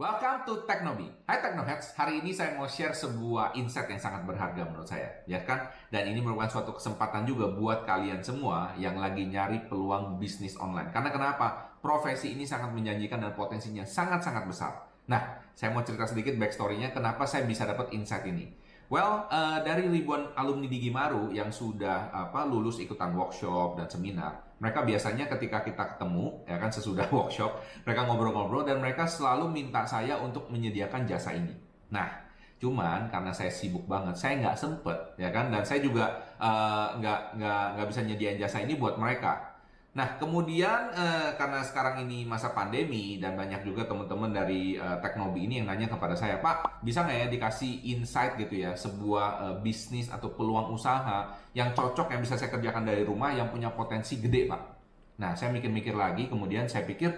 Welcome to Teknobi. Hai Teknoheads, hari ini saya mau share sebuah insight yang sangat berharga menurut saya, ya kan? Dan ini merupakan suatu kesempatan juga buat kalian semua yang lagi nyari peluang bisnis online. Karena kenapa? Profesi ini sangat menjanjikan dan potensinya sangat-sangat besar. Nah, saya mau cerita sedikit backstory-nya kenapa saya bisa dapat insight ini. Well, uh, dari ribuan alumni di Gimaru yang sudah apa lulus ikutan workshop dan seminar, mereka biasanya ketika kita ketemu ya kan sesudah workshop mereka ngobrol-ngobrol dan mereka selalu minta saya untuk menyediakan jasa ini. Nah cuman karena saya sibuk banget saya nggak sempet ya kan dan saya juga uh, nggak nggak nggak bisa nyediain jasa ini buat mereka Nah, kemudian eh, karena sekarang ini masa pandemi dan banyak juga teman-teman dari eh, Teknobi ini yang nanya kepada saya, Pak, bisa nggak ya dikasih insight gitu ya, sebuah eh, bisnis atau peluang usaha yang cocok yang bisa saya kerjakan dari rumah yang punya potensi gede, Pak. Nah, saya mikir-mikir lagi, kemudian saya pikir,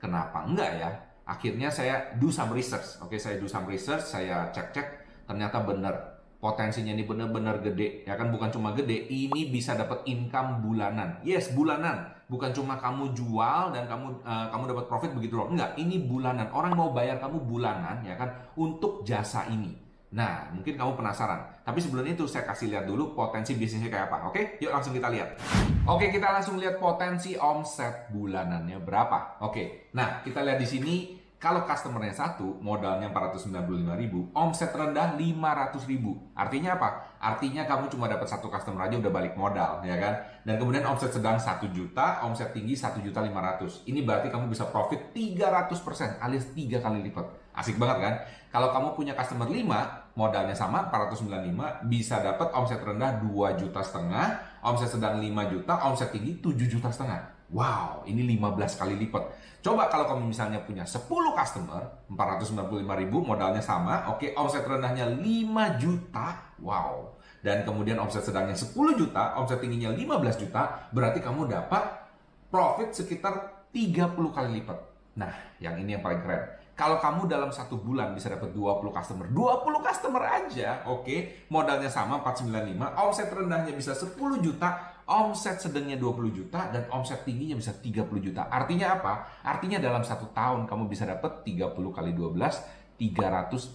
kenapa enggak ya? Akhirnya saya do some research. Oke, saya do some research, saya cek-cek, ternyata benar potensinya ini benar-benar gede ya kan? Bukan cuma gede ini bisa dapat income bulanan. Yes bulanan. Bukan cuma kamu jual dan kamu uh, kamu dapat profit begitu loh. Enggak ini bulanan. Orang mau bayar kamu bulanan ya kan? Untuk jasa ini. Nah mungkin kamu penasaran. Tapi sebelum itu saya kasih lihat dulu potensi bisnisnya kayak apa oke? Yuk langsung kita lihat. Oke kita langsung lihat potensi omset bulanannya berapa. Oke nah kita lihat di sini kalau customernya satu, modalnya 495 ribu, omset rendah 500 ribu. Artinya apa? Artinya kamu cuma dapat satu customer aja udah balik modal, ya kan? Dan kemudian omset sedang 1 juta, omset tinggi 1 juta 500. Ini berarti kamu bisa profit 300% alias 3 kali lipat. Asik banget kan? Kalau kamu punya customer 5, modalnya sama 495, bisa dapat omset rendah 2 juta setengah, omset sedang 5 juta, omset tinggi 7 juta setengah. Wow, ini 15 kali lipat. Coba kalau kamu misalnya punya 10 customer, 495 ribu, modalnya sama, oke, omset rendahnya 5 juta, wow. Dan kemudian omset sedangnya 10 juta, omset tingginya 15 juta, berarti kamu dapat profit sekitar 30 kali lipat. Nah, yang ini yang paling keren. Kalau kamu dalam satu bulan bisa dapat 20 customer, 20 customer aja, oke, okay, modalnya sama 495, omset rendahnya bisa 10 juta, omset sedangnya 20 juta dan omset tingginya bisa 30 juta. Artinya apa? Artinya dalam satu tahun kamu bisa dapat 30 kali 12 360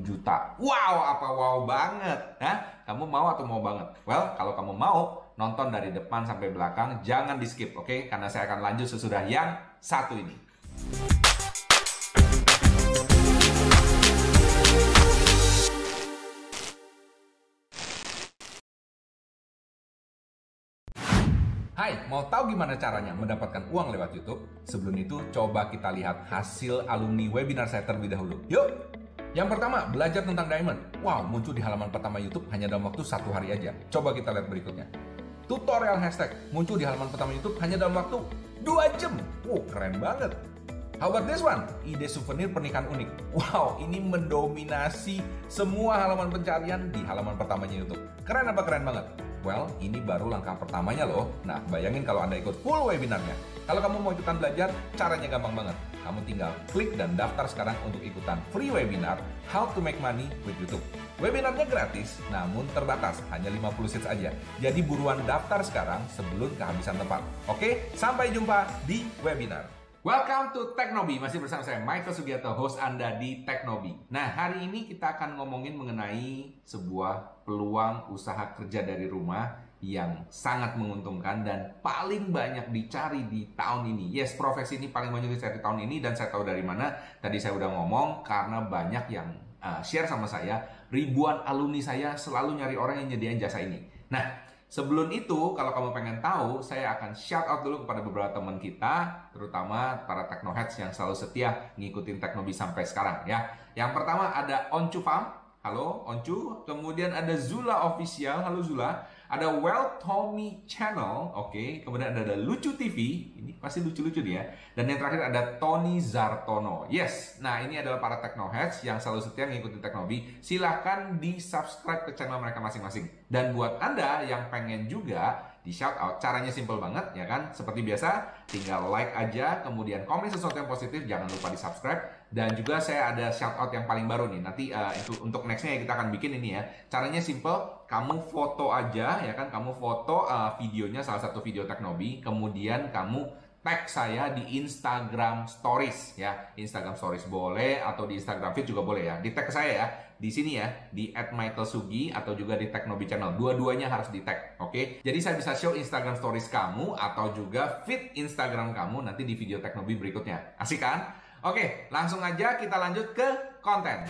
juta. Wow, apa wow banget? Hah? Kamu mau atau mau banget? Well, kalau kamu mau, nonton dari depan sampai belakang, jangan di skip, oke? Okay? Karena saya akan lanjut sesudah yang satu ini. Hai, mau tahu gimana caranya mendapatkan uang lewat YouTube? Sebelum itu, coba kita lihat hasil alumni webinar saya terlebih dahulu. Yuk! Yang pertama, belajar tentang diamond. Wow, muncul di halaman pertama YouTube hanya dalam waktu satu hari aja. Coba kita lihat berikutnya. Tutorial hashtag muncul di halaman pertama YouTube hanya dalam waktu 2 jam. Wow, keren banget. How about this one? Ide souvenir pernikahan unik. Wow, ini mendominasi semua halaman pencarian di halaman pertamanya YouTube. Keren apa keren banget? Well, ini baru langkah pertamanya loh. Nah, bayangin kalau Anda ikut full webinarnya. Kalau kamu mau ikutan belajar, caranya gampang banget. Kamu tinggal klik dan daftar sekarang untuk ikutan free webinar How to Make Money with YouTube. Webinarnya gratis, namun terbatas, hanya 50 seats aja. Jadi buruan daftar sekarang sebelum kehabisan tempat. Oke, sampai jumpa di webinar. Welcome to Teknobi, masih bersama saya Michael Sugiarto, host Anda di Teknobi. Nah, hari ini kita akan ngomongin mengenai sebuah peluang usaha kerja dari rumah yang sangat menguntungkan dan paling banyak dicari di tahun ini. Yes, profesi ini paling banyak dicari di tahun ini dan saya tahu dari mana. Tadi saya udah ngomong karena banyak yang uh, share sama saya, ribuan alumni saya selalu nyari orang yang nyediain jasa ini. Nah, Sebelum itu, kalau kamu pengen tahu, saya akan shout out dulu kepada beberapa teman kita, terutama para technoheads yang selalu setia ngikutin Teknobi sampai sekarang ya. Yang pertama ada Oncu Farm, halo Oncu. Kemudian ada Zula Official, halo Zula ada Well Tommy Channel, oke. Okay. Kemudian ada, ada Lucu TV, ini pasti lucu-lucu nih ya. Dan yang terakhir ada Tony Zartono. Yes, nah ini adalah para Technoheads yang selalu setia ngikutin Teknobi. Silahkan di subscribe ke channel mereka masing-masing. Dan buat Anda yang pengen juga di shout out. Caranya simple banget ya kan. Seperti biasa, tinggal like aja, kemudian komen sesuatu yang positif, jangan lupa di subscribe. Dan juga saya ada shout out yang paling baru nih. Nanti uh, itu untuk nextnya kita akan bikin ini ya. Caranya simple, kamu foto aja ya kan, kamu foto uh, videonya salah satu video Teknobi, kemudian kamu tag saya di Instagram Stories ya. Instagram Stories boleh atau di Instagram Feed juga boleh ya. Di tag saya ya. Di sini ya, di @michaelsugi atau juga di Teknobi Channel. Dua-duanya harus di tag, oke? Okay? Jadi saya bisa show Instagram Stories kamu atau juga feed Instagram kamu nanti di video Teknobi berikutnya. Asik kan? Oke, langsung aja kita lanjut ke konten.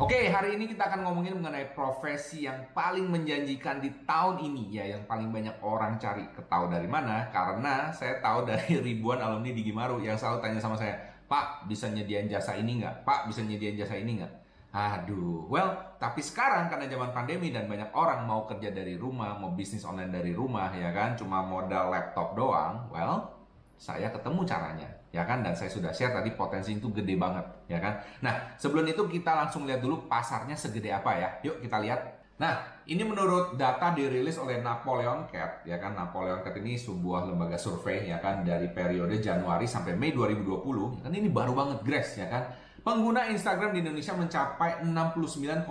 Oke, hari ini kita akan ngomongin mengenai profesi yang paling menjanjikan di tahun ini ya, yang paling banyak orang cari. Ketahu dari mana? Karena saya tahu dari ribuan alumni di Gimaru yang selalu tanya sama saya, Pak, bisa nyediain jasa ini nggak? Pak, bisa nyediain jasa ini nggak? Aduh, well, tapi sekarang karena zaman pandemi dan banyak orang mau kerja dari rumah, mau bisnis online dari rumah, ya kan, cuma modal laptop doang, well, saya ketemu caranya ya kan? Dan saya sudah share tadi potensi itu gede banget ya kan? Nah sebelum itu kita langsung lihat dulu pasarnya segede apa ya. Yuk kita lihat. Nah ini menurut data dirilis oleh Napoleon Cat ya kan? Napoleon Cat ini sebuah lembaga survei ya kan? Dari periode Januari sampai Mei 2020 ya kan? Ini baru banget Grace ya kan? Pengguna Instagram di Indonesia mencapai 69,2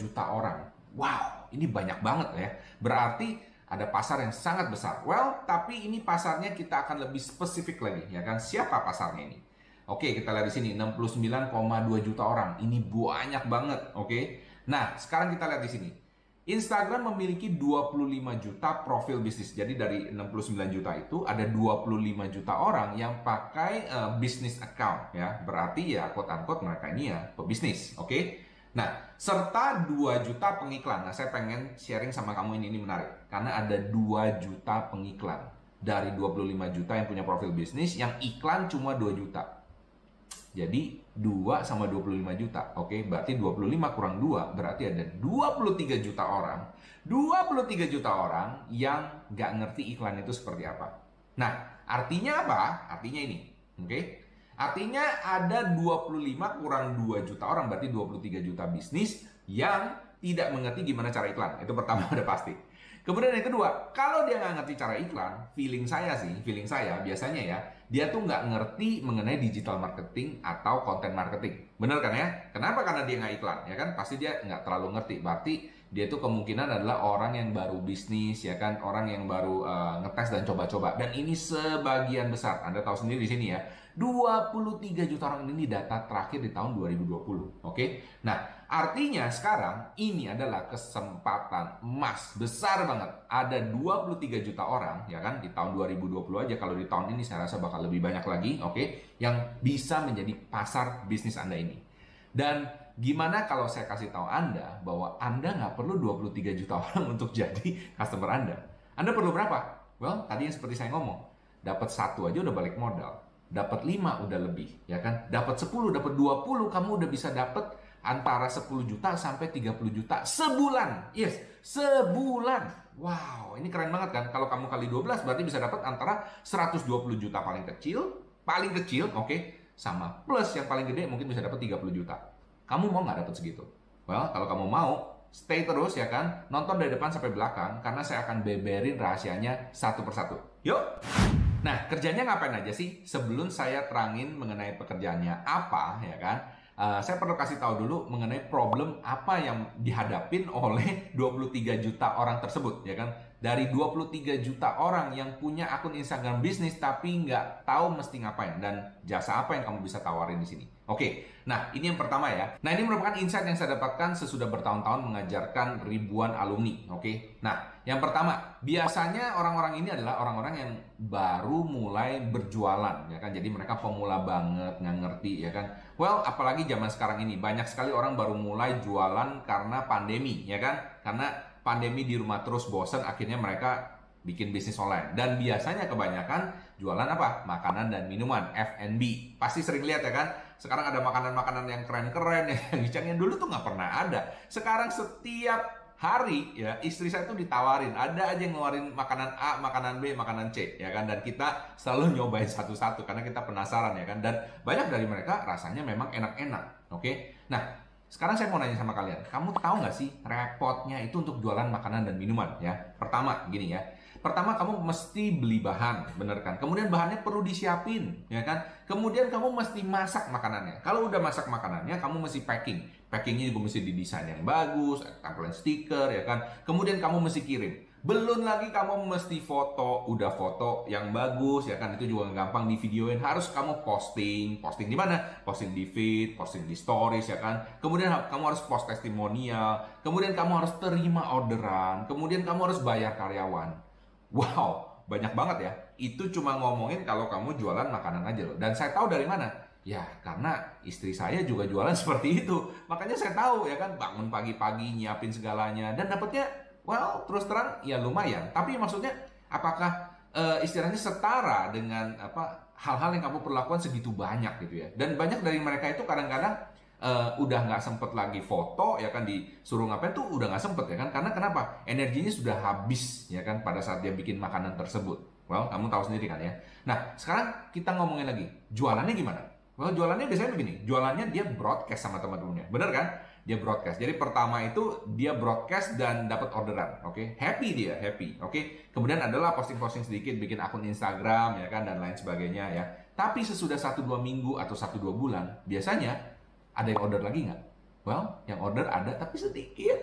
juta orang. Wow ini banyak banget ya. Berarti ada pasar yang sangat besar. Well, tapi ini pasarnya kita akan lebih spesifik lagi, ya kan? Siapa pasarnya ini? Oke, kita lihat di sini 69,2 juta orang. Ini banyak banget, oke? Nah, sekarang kita lihat di sini. Instagram memiliki 25 juta profil bisnis. Jadi dari 69 juta itu ada 25 juta orang yang pakai uh, bisnis account ya. Berarti ya quote unquote mereka ini ya pebisnis, oke? Okay? Nah, serta 2 juta pengiklan. Nah, saya pengen sharing sama kamu ini, ini menarik. Karena ada 2 juta pengiklan. Dari 25 juta yang punya profil bisnis, yang iklan cuma 2 juta. Jadi 2 sama 25 juta. Oke, berarti 25 kurang 2 berarti ada 23 juta orang. 23 juta orang yang nggak ngerti iklan itu seperti apa. Nah, artinya apa? Artinya ini. Oke. Artinya ada 25 kurang 2 juta orang, berarti 23 juta bisnis yang tidak mengerti gimana cara iklan. Itu pertama udah pasti. Kemudian yang kedua, kalau dia nggak ngerti cara iklan, feeling saya sih, feeling saya biasanya ya, dia tuh nggak ngerti mengenai digital marketing atau konten marketing. Bener kan ya? Kenapa? Karena dia nggak iklan, ya kan? Pasti dia nggak terlalu ngerti. Berarti dia tuh kemungkinan adalah orang yang baru bisnis, ya kan? Orang yang baru uh, ngetes dan coba-coba. Dan ini sebagian besar. Anda tahu sendiri di sini ya 23 juta orang ini data terakhir di tahun 2020. Oke. Nah, artinya sekarang ini adalah kesempatan emas besar banget. Ada 23 juta orang ya kan di tahun 2020 aja kalau di tahun ini saya rasa bakal lebih banyak lagi, oke, yang bisa menjadi pasar bisnis Anda ini. Dan gimana kalau saya kasih tahu Anda bahwa Anda nggak perlu 23 juta orang untuk jadi customer Anda. Anda perlu berapa? Well, tadi yang seperti saya ngomong, dapat satu aja udah balik modal dapat 5 udah lebih, ya kan? Dapat 10, dapat 20, kamu udah bisa dapat antara 10 juta sampai 30 juta sebulan. Yes, sebulan. Wow, ini keren banget kan? Kalau kamu kali 12 berarti bisa dapat antara 120 juta paling kecil, paling kecil, oke, okay, sama plus yang paling gede mungkin bisa dapat 30 juta. Kamu mau nggak dapat segitu? Well, kalau kamu mau, stay terus ya kan, nonton dari depan sampai belakang karena saya akan beberin rahasianya satu persatu. Yuk! Nah, kerjanya ngapain aja sih? Sebelum saya terangin mengenai pekerjaannya apa, ya kan? Uh, saya perlu kasih tahu dulu mengenai problem apa yang dihadapin oleh 23 juta orang tersebut, ya kan? Dari 23 juta orang yang punya akun Instagram bisnis tapi nggak tahu mesti ngapain dan jasa apa yang kamu bisa tawarin di sini. Oke, nah ini yang pertama ya. Nah ini merupakan insight yang saya dapatkan sesudah bertahun-tahun mengajarkan ribuan alumni. Oke, nah yang pertama biasanya orang-orang ini adalah orang-orang yang baru mulai berjualan ya kan. Jadi mereka pemula banget nggak ngerti ya kan. Well apalagi zaman sekarang ini banyak sekali orang baru mulai jualan karena pandemi ya kan. Karena pandemi di rumah terus bosan akhirnya mereka bikin bisnis online dan biasanya kebanyakan jualan apa makanan dan minuman F&B pasti sering lihat ya kan sekarang ada makanan-makanan yang keren-keren yang dulu tuh nggak pernah ada. Sekarang setiap hari ya istri saya tuh ditawarin ada aja yang ngeluarin makanan A, makanan B, makanan C ya kan dan kita selalu nyobain satu-satu karena kita penasaran ya kan dan banyak dari mereka rasanya memang enak-enak. Oke. Nah, sekarang saya mau nanya sama kalian, kamu tahu nggak sih repotnya itu untuk jualan makanan dan minuman ya? Pertama gini ya, Pertama kamu mesti beli bahan, bener kan? Kemudian bahannya perlu disiapin, ya kan? Kemudian kamu mesti masak makanannya. Kalau udah masak makanannya, kamu mesti packing. Packingnya juga mesti didesain yang bagus, tampilan stiker, ya kan? Kemudian kamu mesti kirim. Belum lagi kamu mesti foto, udah foto yang bagus ya kan itu juga gampang di videoin. Harus kamu posting, posting di mana? Posting di feed, posting di stories ya kan. Kemudian kamu harus post testimonial, kemudian kamu harus terima orderan, kemudian kamu harus bayar karyawan. Wow, banyak banget ya. Itu cuma ngomongin kalau kamu jualan makanan aja loh. Dan saya tahu dari mana? Ya, karena istri saya juga jualan seperti itu. Makanya saya tahu ya kan, bangun pagi-pagi nyiapin segalanya dan dapatnya Well, terus terang ya lumayan. Tapi maksudnya apakah uh, istilahnya setara dengan apa hal-hal yang kamu perlakukan segitu banyak gitu ya? Dan banyak dari mereka itu kadang-kadang uh, udah nggak sempet lagi foto ya kan disuruh ngapain tuh udah nggak sempet ya kan? Karena kenapa? Energinya sudah habis ya kan pada saat dia bikin makanan tersebut. Well, kamu tahu sendiri kan ya. Nah, sekarang kita ngomongin lagi, jualannya gimana? Well, jualannya biasanya begini, jualannya dia broadcast sama teman-temannya, bener kan? dia broadcast. Jadi pertama itu dia broadcast dan dapat orderan, oke? Okay? Happy dia, happy, oke? Okay? Kemudian adalah posting-posting sedikit, bikin akun Instagram ya kan dan lain sebagainya ya. Tapi sesudah satu dua minggu atau satu dua bulan, biasanya ada yang order lagi nggak? Well, yang order ada tapi sedikit.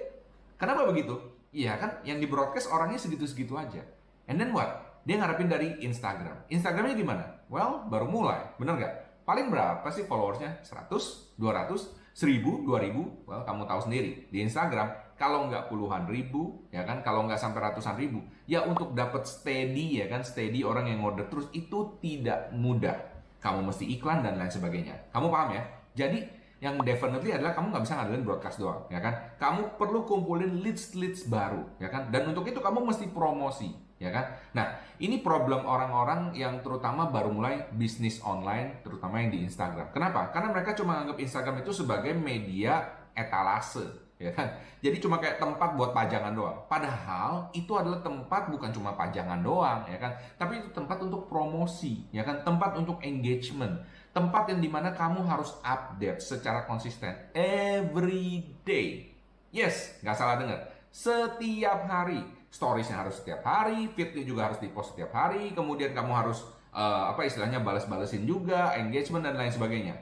Kenapa begitu? Iya kan, yang di broadcast orangnya segitu-segitu aja. And then what? Dia ngarepin dari Instagram. Instagramnya gimana? Well, baru mulai, bener nggak? Paling berapa sih followersnya? 100? 200? seribu, dua ribu, well, kamu tahu sendiri di Instagram kalau nggak puluhan ribu, ya kan, kalau nggak sampai ratusan ribu, ya untuk dapat steady ya kan, steady orang yang order terus itu tidak mudah. Kamu mesti iklan dan lain sebagainya. Kamu paham ya? Jadi yang definitely adalah kamu nggak bisa ngandelin broadcast doang, ya kan? Kamu perlu kumpulin leads-leads baru, ya kan? Dan untuk itu kamu mesti promosi, ya kan? Nah, ini problem orang-orang yang terutama baru mulai bisnis online, terutama yang di Instagram. Kenapa? Karena mereka cuma anggap Instagram itu sebagai media etalase, ya kan? Jadi cuma kayak tempat buat pajangan doang. Padahal itu adalah tempat bukan cuma pajangan doang, ya kan? Tapi itu tempat untuk promosi, ya kan? Tempat untuk engagement, tempat yang di mana kamu harus update secara konsisten every day. Yes, nggak salah dengar. Setiap hari storiesnya harus setiap hari, feednya juga harus dipost setiap hari, kemudian kamu harus uh, apa istilahnya balas-balesin juga, engagement dan lain sebagainya.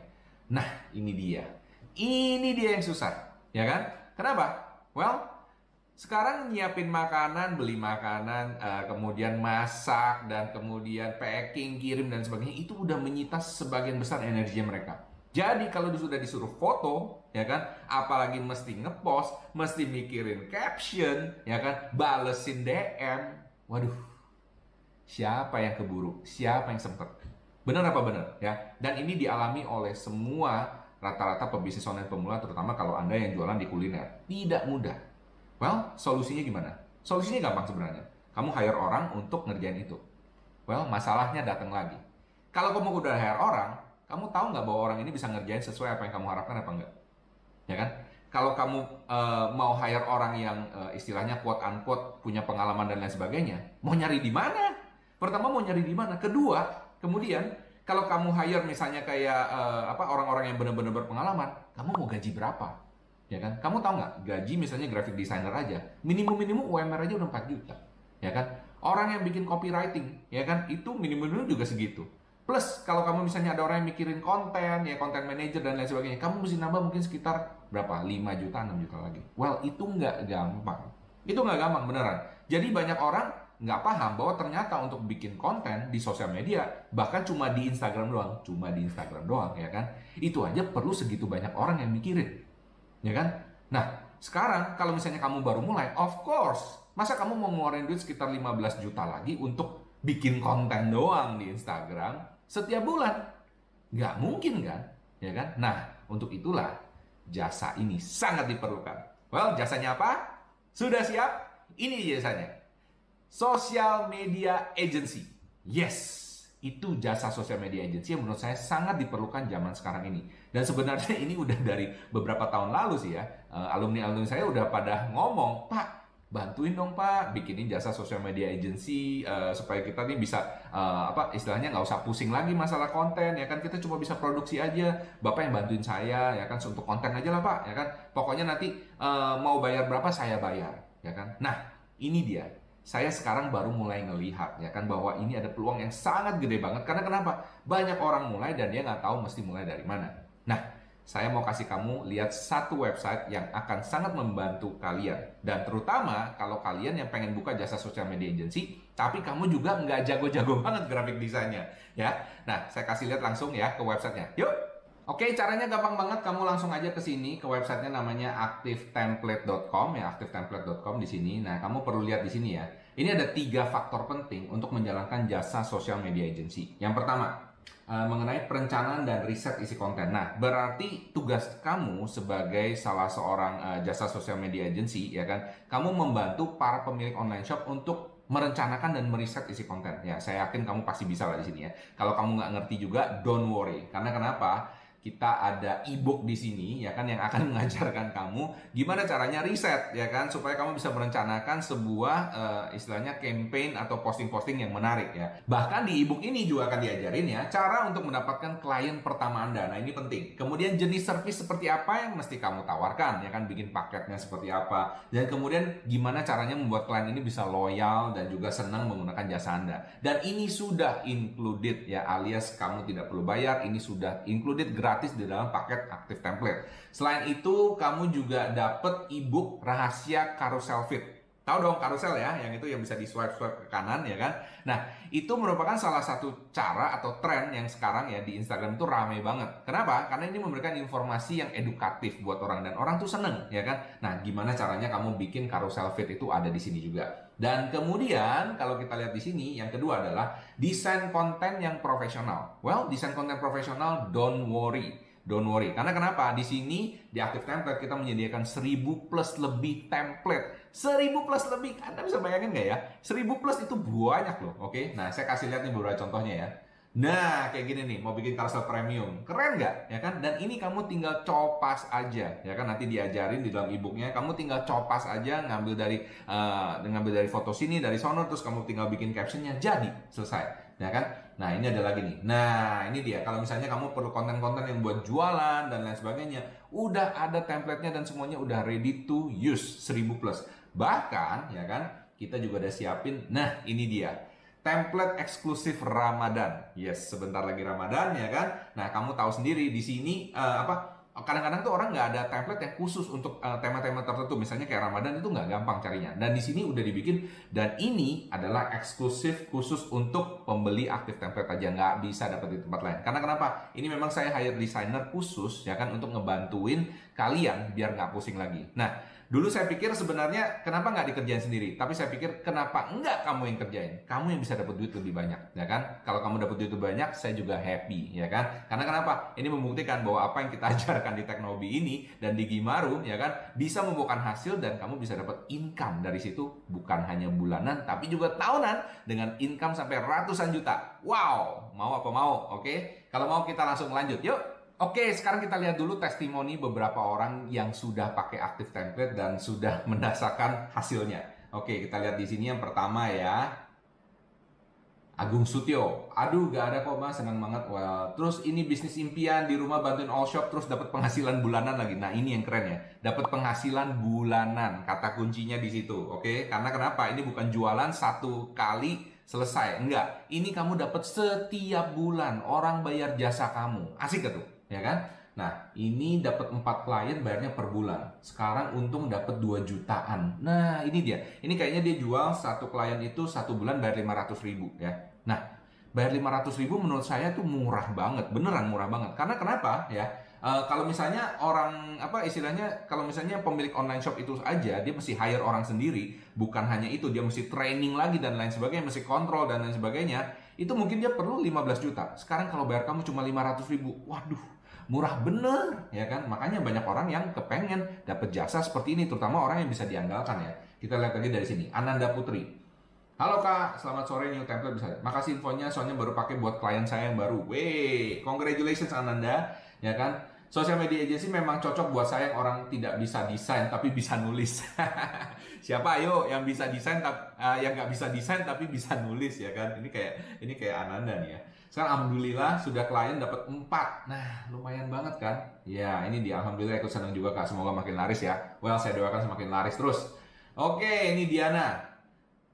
Nah, ini dia. Ini dia yang susah, ya kan? Kenapa? Well, sekarang nyiapin makanan, beli makanan, uh, kemudian masak dan kemudian packing, kirim dan sebagainya itu udah menyita sebagian besar energinya mereka. Jadi kalau sudah disuruh foto, ya kan, apalagi mesti ngepost, mesti mikirin caption, ya kan, balesin DM, waduh, siapa yang keburu, siapa yang sempet, benar apa benar, ya? Dan ini dialami oleh semua rata-rata pebisnis online pemula, terutama kalau anda yang jualan di kuliner, tidak mudah. Well, solusinya gimana? Solusinya gampang sebenarnya. Kamu hire orang untuk ngerjain itu. Well, masalahnya datang lagi. Kalau kamu udah hire orang, kamu tahu nggak bahwa orang ini bisa ngerjain sesuai apa yang kamu harapkan apa enggak? Ya kan? Kalau kamu uh, mau hire orang yang uh, istilahnya quote unquote punya pengalaman dan lain sebagainya, mau nyari di mana? Pertama mau nyari di mana? Kedua, kemudian kalau kamu hire misalnya kayak uh, apa orang-orang yang benar-benar berpengalaman, kamu mau gaji berapa? Ya kan? Kamu tahu nggak gaji misalnya graphic designer aja, minimum minimum UMR aja udah 4 juta. Ya kan? Orang yang bikin copywriting, ya kan? Itu minimum minimum juga segitu. Plus kalau kamu misalnya ada orang yang mikirin konten, ya konten manager dan lain sebagainya, kamu mesti nambah mungkin sekitar berapa? 5 juta, 6 juta lagi. Well, itu nggak gampang. Itu nggak gampang beneran. Jadi banyak orang nggak paham bahwa ternyata untuk bikin konten di sosial media, bahkan cuma di Instagram doang, cuma di Instagram doang, ya kan? Itu aja perlu segitu banyak orang yang mikirin, ya kan? Nah, sekarang kalau misalnya kamu baru mulai, of course, masa kamu mau ngeluarin duit sekitar 15 juta lagi untuk bikin konten doang di Instagram? Setiap bulan. Nggak mungkin kan? Ya kan? Nah, untuk itulah jasa ini sangat diperlukan. Well, jasanya apa? Sudah siap? Ini jasanya. Social Media Agency. Yes, itu jasa social media agency yang menurut saya sangat diperlukan zaman sekarang ini. Dan sebenarnya ini udah dari beberapa tahun lalu sih ya. Eh, alumni-alumni saya udah pada ngomong, Pak, bantuin dong pak. Bikinin jasa sosial media agency uh, supaya kita nih bisa uh, apa istilahnya nggak usah pusing lagi masalah konten ya kan? Kita cuma bisa produksi aja. Bapak yang bantuin saya ya kan? Untuk konten aja lah pak ya kan? Pokoknya nanti uh, mau bayar berapa saya bayar ya kan? Nah ini dia. Saya sekarang baru mulai ngelihat ya kan? Bahwa ini ada peluang yang sangat gede banget. Karena kenapa? Banyak orang mulai dan dia nggak tahu mesti mulai dari mana. Nah saya mau kasih kamu lihat satu website yang akan sangat membantu kalian. Dan terutama kalau kalian yang pengen buka jasa social media agency, tapi kamu juga nggak jago-jago banget grafik desainnya. ya. Nah, saya kasih lihat langsung ya ke websitenya. Yuk! Oke, caranya gampang banget. Kamu langsung aja ke sini ke websitenya namanya activetemplate.com ya, activetemplate.com di sini. Nah, kamu perlu lihat di sini ya. Ini ada tiga faktor penting untuk menjalankan jasa social media agency. Yang pertama, uh, mengenai perencanaan dan riset isi konten. Nah, berarti tugas kamu sebagai salah seorang uh, jasa sosial media agency, ya kan, kamu membantu para pemilik online shop untuk merencanakan dan meriset isi konten. Ya, saya yakin kamu pasti bisa lah di sini ya. Kalau kamu nggak ngerti juga, don't worry. Karena kenapa? Kita ada e-book di sini ya kan yang akan mengajarkan kamu gimana caranya riset ya kan supaya kamu bisa merencanakan sebuah uh, istilahnya campaign atau posting-posting yang menarik ya. Bahkan di e-book ini juga akan diajarin ya cara untuk mendapatkan klien pertama Anda. Nah, ini penting. Kemudian jenis service seperti apa yang mesti kamu tawarkan ya kan bikin paketnya seperti apa dan kemudian gimana caranya membuat klien ini bisa loyal dan juga senang menggunakan jasa Anda. Dan ini sudah included ya alias kamu tidak perlu bayar, ini sudah included gratis gratis di dalam paket aktif template. Selain itu, kamu juga dapat ebook rahasia carousel fit. Tahu dong carousel ya, yang itu yang bisa di swipe swipe ke kanan ya kan. Nah itu merupakan salah satu cara atau tren yang sekarang ya di Instagram itu ramai banget. Kenapa? Karena ini memberikan informasi yang edukatif buat orang dan orang tuh seneng ya kan. Nah gimana caranya kamu bikin carousel fit itu ada di sini juga. Dan kemudian kalau kita lihat di sini yang kedua adalah desain konten yang profesional. Well, desain konten profesional don't worry. Don't worry. Karena kenapa? Di sini di Active Template kita menyediakan 1000 plus lebih template. 1000 plus lebih. Anda bisa bayangin nggak ya? 1000 plus itu banyak loh. Oke. Nah, saya kasih lihat nih beberapa contohnya ya. Nah, kayak gini nih, mau bikin carousel premium. Keren nggak? Ya kan? Dan ini kamu tinggal copas aja. Ya kan? Nanti diajarin di dalam e-booknya. Kamu tinggal copas aja, ngambil dari uh, ngambil dari foto sini, dari sono, terus kamu tinggal bikin captionnya. Jadi, selesai ya kan? Nah ini ada lagi nih. Nah ini dia. Kalau misalnya kamu perlu konten-konten yang buat jualan dan lain sebagainya, udah ada template-nya dan semuanya udah ready to use 1000 plus. Bahkan ya kan, kita juga udah siapin. Nah ini dia template eksklusif Ramadan. Yes, sebentar lagi Ramadan ya kan. Nah, kamu tahu sendiri di sini uh, apa kadang-kadang tuh orang nggak ada template yang khusus untuk uh, tema-tema tertentu. Misalnya kayak Ramadan itu nggak gampang carinya. Dan di sini udah dibikin dan ini adalah eksklusif khusus untuk pembeli aktif template aja. Nggak bisa dapat di tempat lain. Karena kenapa? Ini memang saya hire designer khusus ya kan untuk ngebantuin kalian biar nggak pusing lagi. Nah Dulu saya pikir sebenarnya kenapa nggak dikerjain sendiri, tapi saya pikir kenapa enggak kamu yang kerjain, kamu yang bisa dapat duit lebih banyak, ya kan? Kalau kamu dapat duit lebih banyak, saya juga happy, ya kan? Karena kenapa? Ini membuktikan bahwa apa yang kita ajarkan di Teknobi ini dan di Gimaru, ya kan, bisa membuahkan hasil dan kamu bisa dapat income dari situ, bukan hanya bulanan, tapi juga tahunan dengan income sampai ratusan juta. Wow, mau apa mau? Oke, kalau mau kita langsung lanjut, yuk. Oke, sekarang kita lihat dulu testimoni beberapa orang yang sudah pakai aktif template dan sudah mendasarkan hasilnya. Oke, kita lihat di sini yang pertama ya. Agung Sutio, aduh gak ada kok mas, senang banget. Well, terus ini bisnis impian di rumah bantuin all shop terus dapat penghasilan bulanan lagi. Nah ini yang keren ya, dapat penghasilan bulanan. Kata kuncinya di situ, oke? Karena kenapa? Ini bukan jualan satu kali selesai, enggak. Ini kamu dapat setiap bulan orang bayar jasa kamu. Asik gak tuh? Ya kan? Nah, ini dapat 4 klien bayarnya per bulan. Sekarang untung dapat 2 jutaan. Nah, ini dia. Ini kayaknya dia jual satu klien itu satu bulan bayar 500 ribu ya. Nah, bayar 500 ribu menurut saya tuh murah banget. Beneran murah banget. Karena kenapa ya? Uh, kalau misalnya orang apa istilahnya kalau misalnya pemilik online shop itu aja dia mesti hire orang sendiri bukan hanya itu dia mesti training lagi dan lain sebagainya mesti kontrol dan lain sebagainya itu mungkin dia perlu 15 juta. Sekarang kalau bayar kamu cuma 500 ribu, waduh, murah bener, ya kan? Makanya banyak orang yang kepengen dapat jasa seperti ini, terutama orang yang bisa diandalkan ya. Kita lihat lagi dari sini, Ananda Putri. Halo kak, selamat sore New Template bisa. Makasih infonya, soalnya baru pakai buat klien saya yang baru. Wey, congratulations Ananda, ya kan? Social media agency memang cocok buat saya yang orang tidak bisa desain tapi bisa nulis. Siapa ayo yang bisa desain uh, yang nggak bisa desain tapi bisa nulis ya kan? Ini kayak ini kayak Ananda nih ya. Sekarang alhamdulillah sudah klien dapat 4. Nah, lumayan banget kan? Ya, ini dia alhamdulillah ikut senang juga Kak. Semoga makin laris ya. Well, saya doakan semakin laris terus. Oke, ini Diana.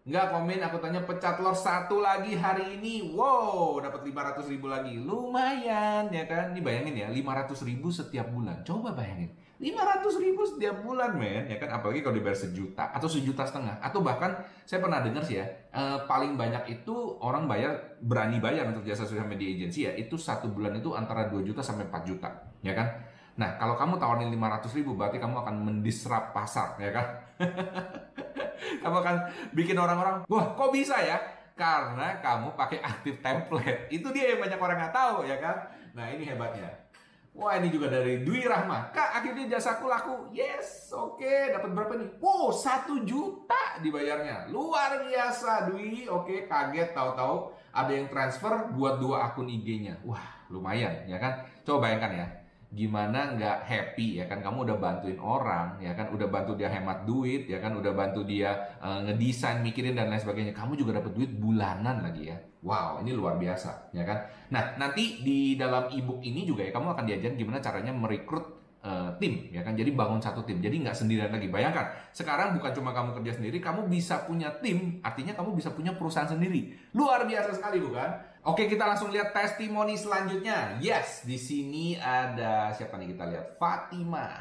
Nggak komen, aku tanya pecat telur satu lagi hari ini. Wow, dapat 500 ribu lagi. Lumayan, ya kan? Ini bayangin ya, 500 ribu setiap bulan. Coba bayangin. 500 ribu setiap bulan, men. Ya kan? Apalagi kalau dibayar sejuta atau sejuta setengah. Atau bahkan, saya pernah dengar sih ya, eh, paling banyak itu orang bayar, berani bayar untuk jasa sosial media agency ya, itu satu bulan itu antara 2 juta sampai 4 juta. Ya kan? Nah, kalau kamu tawarin 500 ribu, berarti kamu akan mendisrupt pasar, ya kan? kamu akan bikin orang-orang, wah kok bisa ya? Karena kamu pakai aktif template. Itu dia yang banyak orang nggak tahu, ya kan? Nah, ini hebatnya. Wah ini juga dari Dwi Rahma. Kak akhirnya jasaku laku. Yes, oke. Okay. Dapat berapa nih? Wow, satu juta dibayarnya. Luar biasa Dwi. Oke, okay, kaget tahu-tahu ada yang transfer buat dua akun IG-nya. Wah, lumayan ya kan? Coba bayangkan ya gimana nggak happy ya kan? Kamu udah bantuin orang ya kan? Udah bantu dia hemat duit ya kan? Udah bantu dia uh, ngedesain mikirin dan lain sebagainya. Kamu juga dapat duit bulanan lagi ya. Wow ini luar biasa ya kan? Nah nanti di dalam ebook ini juga ya kamu akan diajarin gimana caranya merekrut uh, tim ya kan? Jadi bangun satu tim. Jadi nggak sendirian lagi. Bayangkan sekarang bukan cuma kamu kerja sendiri kamu bisa punya tim artinya kamu bisa punya perusahaan sendiri. Luar biasa sekali bukan Oke, kita langsung lihat testimoni selanjutnya. Yes, di sini ada siapa nih kita lihat? Fatima.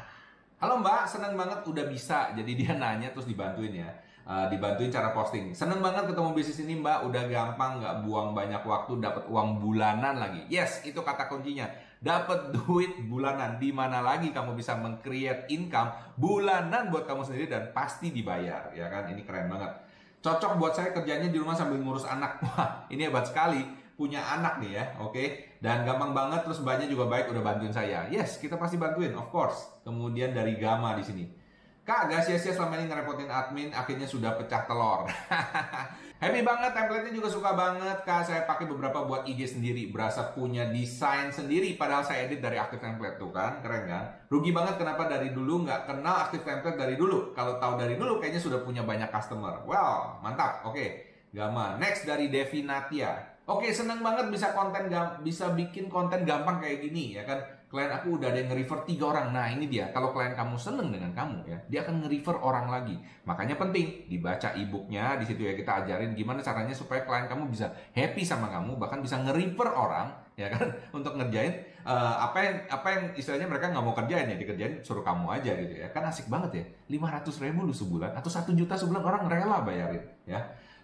Halo Mbak, senang banget udah bisa. Jadi dia nanya terus dibantuin ya. Uh, dibantuin cara posting. Seneng banget ketemu bisnis ini Mbak, udah gampang, nggak buang banyak waktu, dapat uang bulanan lagi. Yes, itu kata kuncinya. Dapat duit bulanan. Di mana lagi kamu bisa meng-create income bulanan buat kamu sendiri dan pasti dibayar, ya kan? Ini keren banget. Cocok buat saya kerjanya di rumah sambil ngurus anak. Wah, ini hebat sekali punya anak nih ya, oke? Okay? Dan gampang banget, terus banyak juga baik udah bantuin saya. Yes, kita pasti bantuin, of course. Kemudian dari Gama di sini. Kak, gak sia-sia selama ini ngerepotin admin, akhirnya sudah pecah telur. Happy banget, template-nya juga suka banget. Kak, saya pakai beberapa buat IG sendiri. Berasa punya desain sendiri, padahal saya edit dari aktif template tuh kan. Keren kan? Rugi banget kenapa dari dulu nggak kenal aktif template dari dulu. Kalau tahu dari dulu, kayaknya sudah punya banyak customer. Well, mantap. Oke, okay. Gama. Next dari Devi Natia. Oke, seneng banget bisa konten bisa bikin konten gampang kayak gini ya kan. Klien aku udah ada yang nge-refer tiga orang. Nah ini dia, kalau klien kamu seneng dengan kamu ya, dia akan nge-refer orang lagi. Makanya penting dibaca e-booknya, di situ ya kita ajarin gimana caranya supaya klien kamu bisa happy sama kamu, bahkan bisa nge-refer orang ya kan untuk ngerjain uh, apa yang apa yang istilahnya mereka nggak mau kerjain ya dikerjain suruh kamu aja gitu ya kan asik banget ya 500 ribu lu sebulan atau satu juta sebulan orang rela bayarin ya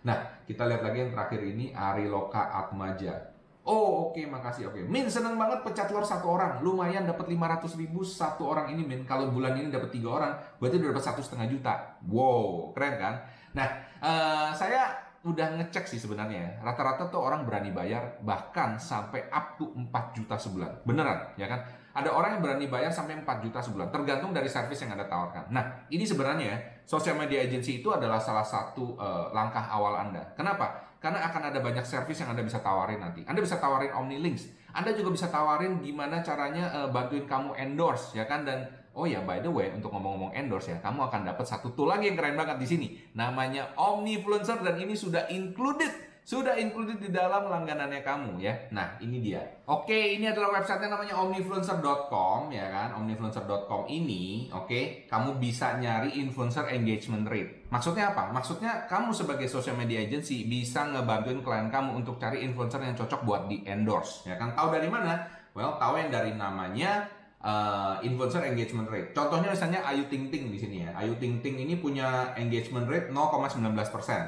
Nah, kita lihat lagi yang terakhir ini Ari Loka Atmaja. Oh, oke, okay, makasih. Oke. Okay. Min seneng banget pecat telur satu orang. Lumayan dapat 500 ribu satu orang ini, Min. Kalau bulan ini dapat tiga orang, berarti udah dapat satu setengah juta. Wow, keren kan? Nah, uh, saya udah ngecek sih sebenarnya. Rata-rata tuh orang berani bayar bahkan sampai up to 4 juta sebulan. Beneran, ya kan? Ada orang yang berani bayar sampai 4 juta sebulan, tergantung dari service yang Anda tawarkan. Nah, ini sebenarnya social media agency itu adalah salah satu uh, langkah awal Anda. Kenapa? Karena akan ada banyak service yang Anda bisa tawarin nanti. Anda bisa tawarin OmniLinks. Anda juga bisa tawarin gimana caranya uh, bantuin kamu endorse, ya kan? Dan oh ya, by the way, untuk ngomong-ngomong endorse ya, kamu akan dapat satu tool lagi yang keren banget di sini. Namanya Omnifluencer dan ini sudah included sudah included di dalam langganannya kamu ya. Nah, ini dia. Oke, ini adalah websitenya namanya omnifluencer.com ya kan. Omnifluencer.com ini, oke, kamu bisa nyari influencer engagement rate. Maksudnya apa? Maksudnya kamu sebagai social media agency bisa ngebantuin klien kamu untuk cari influencer yang cocok buat di endorse ya kan. Tahu dari mana? Well, tahu yang dari namanya uh, influencer engagement rate. Contohnya misalnya Ayu Ting Ting di sini ya. Ayu Ting Ting ini punya engagement rate 0,19%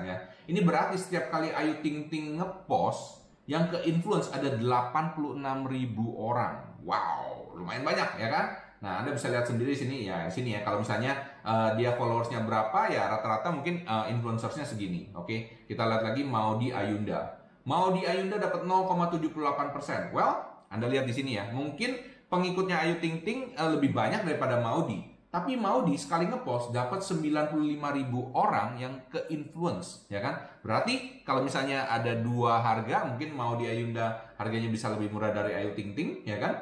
ya. Ini berarti setiap kali Ayu Ting Ting ngepost yang ke influence ada 86 ribu orang. Wow, lumayan banyak ya kan? Nah, Anda bisa lihat sendiri sini ya, sini ya. Kalau misalnya uh, dia followersnya berapa ya rata-rata mungkin uh, influencersnya segini. Oke, okay? kita lihat lagi mau di Ayunda. Mau di Ayunda dapat 0,78%. Well, Anda lihat di sini ya. Mungkin pengikutnya Ayu Ting Ting uh, lebih banyak daripada Maudi. Tapi Maudi sekali ngepost dapat 95 ribu orang yang ke influence, ya kan? Berarti kalau misalnya ada dua harga, mungkin Maudi Ayunda harganya bisa lebih murah dari Ayu Ting Ting, ya kan?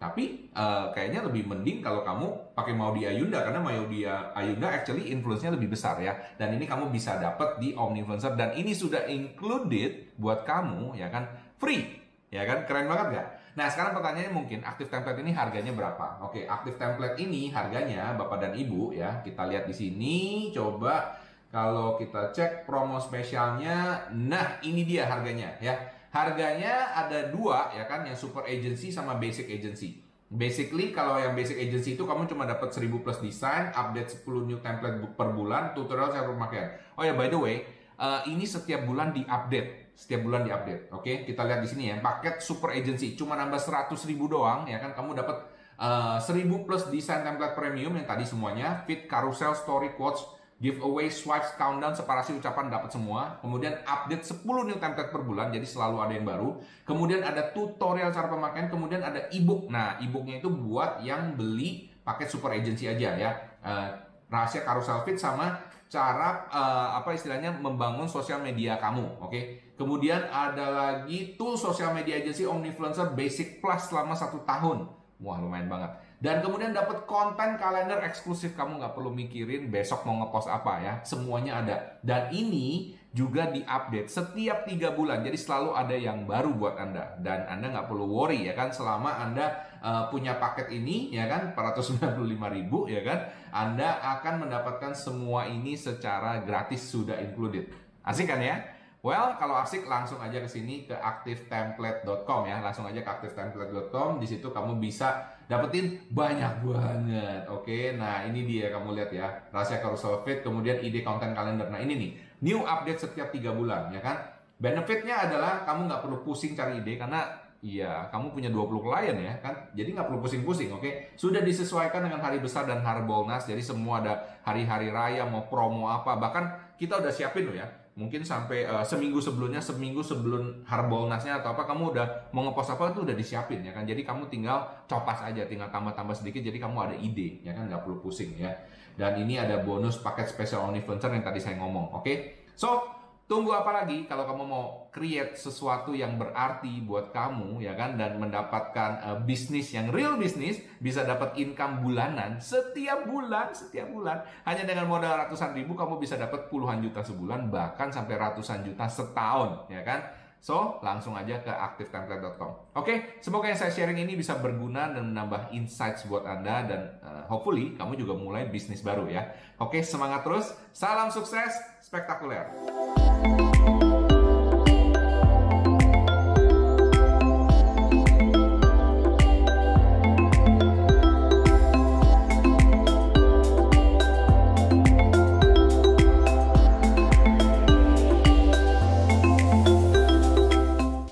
Tapi uh, kayaknya lebih mending kalau kamu pakai Maudi Ayunda karena Maudi Ayunda actually influence-nya lebih besar ya. Dan ini kamu bisa dapat di Omnifluencer dan ini sudah included buat kamu ya kan free. Ya kan? Keren banget gak? Nah, sekarang pertanyaannya mungkin aktif template ini harganya berapa? Oke, aktif template ini harganya Bapak dan Ibu ya. Kita lihat di sini coba Kalau kita cek promo spesialnya, nah ini dia harganya ya. Harganya ada dua ya kan, yang super agency sama basic agency. Basically kalau yang basic agency itu kamu cuma dapat 1000 plus desain, update 10 new template per bulan, tutorial saya pemakaian. Oh ya by the way, uh, ini setiap bulan diupdate, setiap bulan diupdate. Oke, okay? kita lihat di sini ya, paket super agency cuma nambah 100 ribu doang ya kan, kamu dapat uh, 1000 plus desain template premium yang tadi semuanya, fit carousel, story quotes, giveaway, swipes, countdown, separasi ucapan dapat semua. Kemudian update 10 new template per bulan, jadi selalu ada yang baru. Kemudian ada tutorial cara pemakaian, kemudian ada ebook. Nah, ebooknya itu buat yang beli paket super agency aja ya. Uh, rahasia carousel fit sama cara uh, apa istilahnya membangun sosial media kamu, oke? Okay? Kemudian ada lagi tool sosial media agency Omnifluencer Basic Plus selama satu tahun. Wah lumayan banget. Dan kemudian dapat konten kalender eksklusif kamu nggak perlu mikirin besok mau ngepost apa ya, semuanya ada. Dan ini juga diupdate setiap tiga bulan, jadi selalu ada yang baru buat anda. Dan anda nggak perlu worry ya kan, selama anda uh, punya paket ini ya kan, 495 ribu ya kan, anda akan mendapatkan semua ini secara gratis sudah included. Asik kan ya? Well, kalau asik langsung aja ke sini ke aktiftemplate.com ya. Langsung aja ke aktiftemplate.com. Di situ kamu bisa dapetin banyak banget. Oke, nah ini dia kamu lihat ya. Rahasia carousel fit, kemudian ide konten kalender. Nah ini nih, new update setiap tiga bulan ya kan. Benefitnya adalah kamu nggak perlu pusing cari ide karena Iya, kamu punya 20 klien ya kan. Jadi nggak perlu pusing-pusing, oke? Okay? Sudah disesuaikan dengan hari besar dan Harbolnas. Jadi semua ada hari-hari raya, mau promo apa. Bahkan kita udah siapin loh ya mungkin sampai uh, seminggu sebelumnya seminggu sebelum harbolnasnya atau apa kamu udah mau ngepost apa itu udah disiapin ya kan jadi kamu tinggal copas aja tinggal tambah-tambah sedikit jadi kamu ada ide ya kan nggak perlu pusing ya dan ini ada bonus paket spesial OnlyFans yang tadi saya ngomong oke? Okay? so Tunggu apa lagi kalau kamu mau create sesuatu yang berarti buat kamu ya kan? Dan mendapatkan uh, bisnis yang real bisnis bisa dapat income bulanan setiap bulan setiap bulan. Hanya dengan modal ratusan ribu kamu bisa dapat puluhan juta sebulan bahkan sampai ratusan juta setahun ya kan So, langsung aja ke aktiftemplate.com. Oke, semoga yang saya sharing ini bisa berguna dan menambah insights buat Anda dan uh, hopefully kamu juga mulai bisnis baru ya. Oke, semangat terus. Salam sukses spektakuler.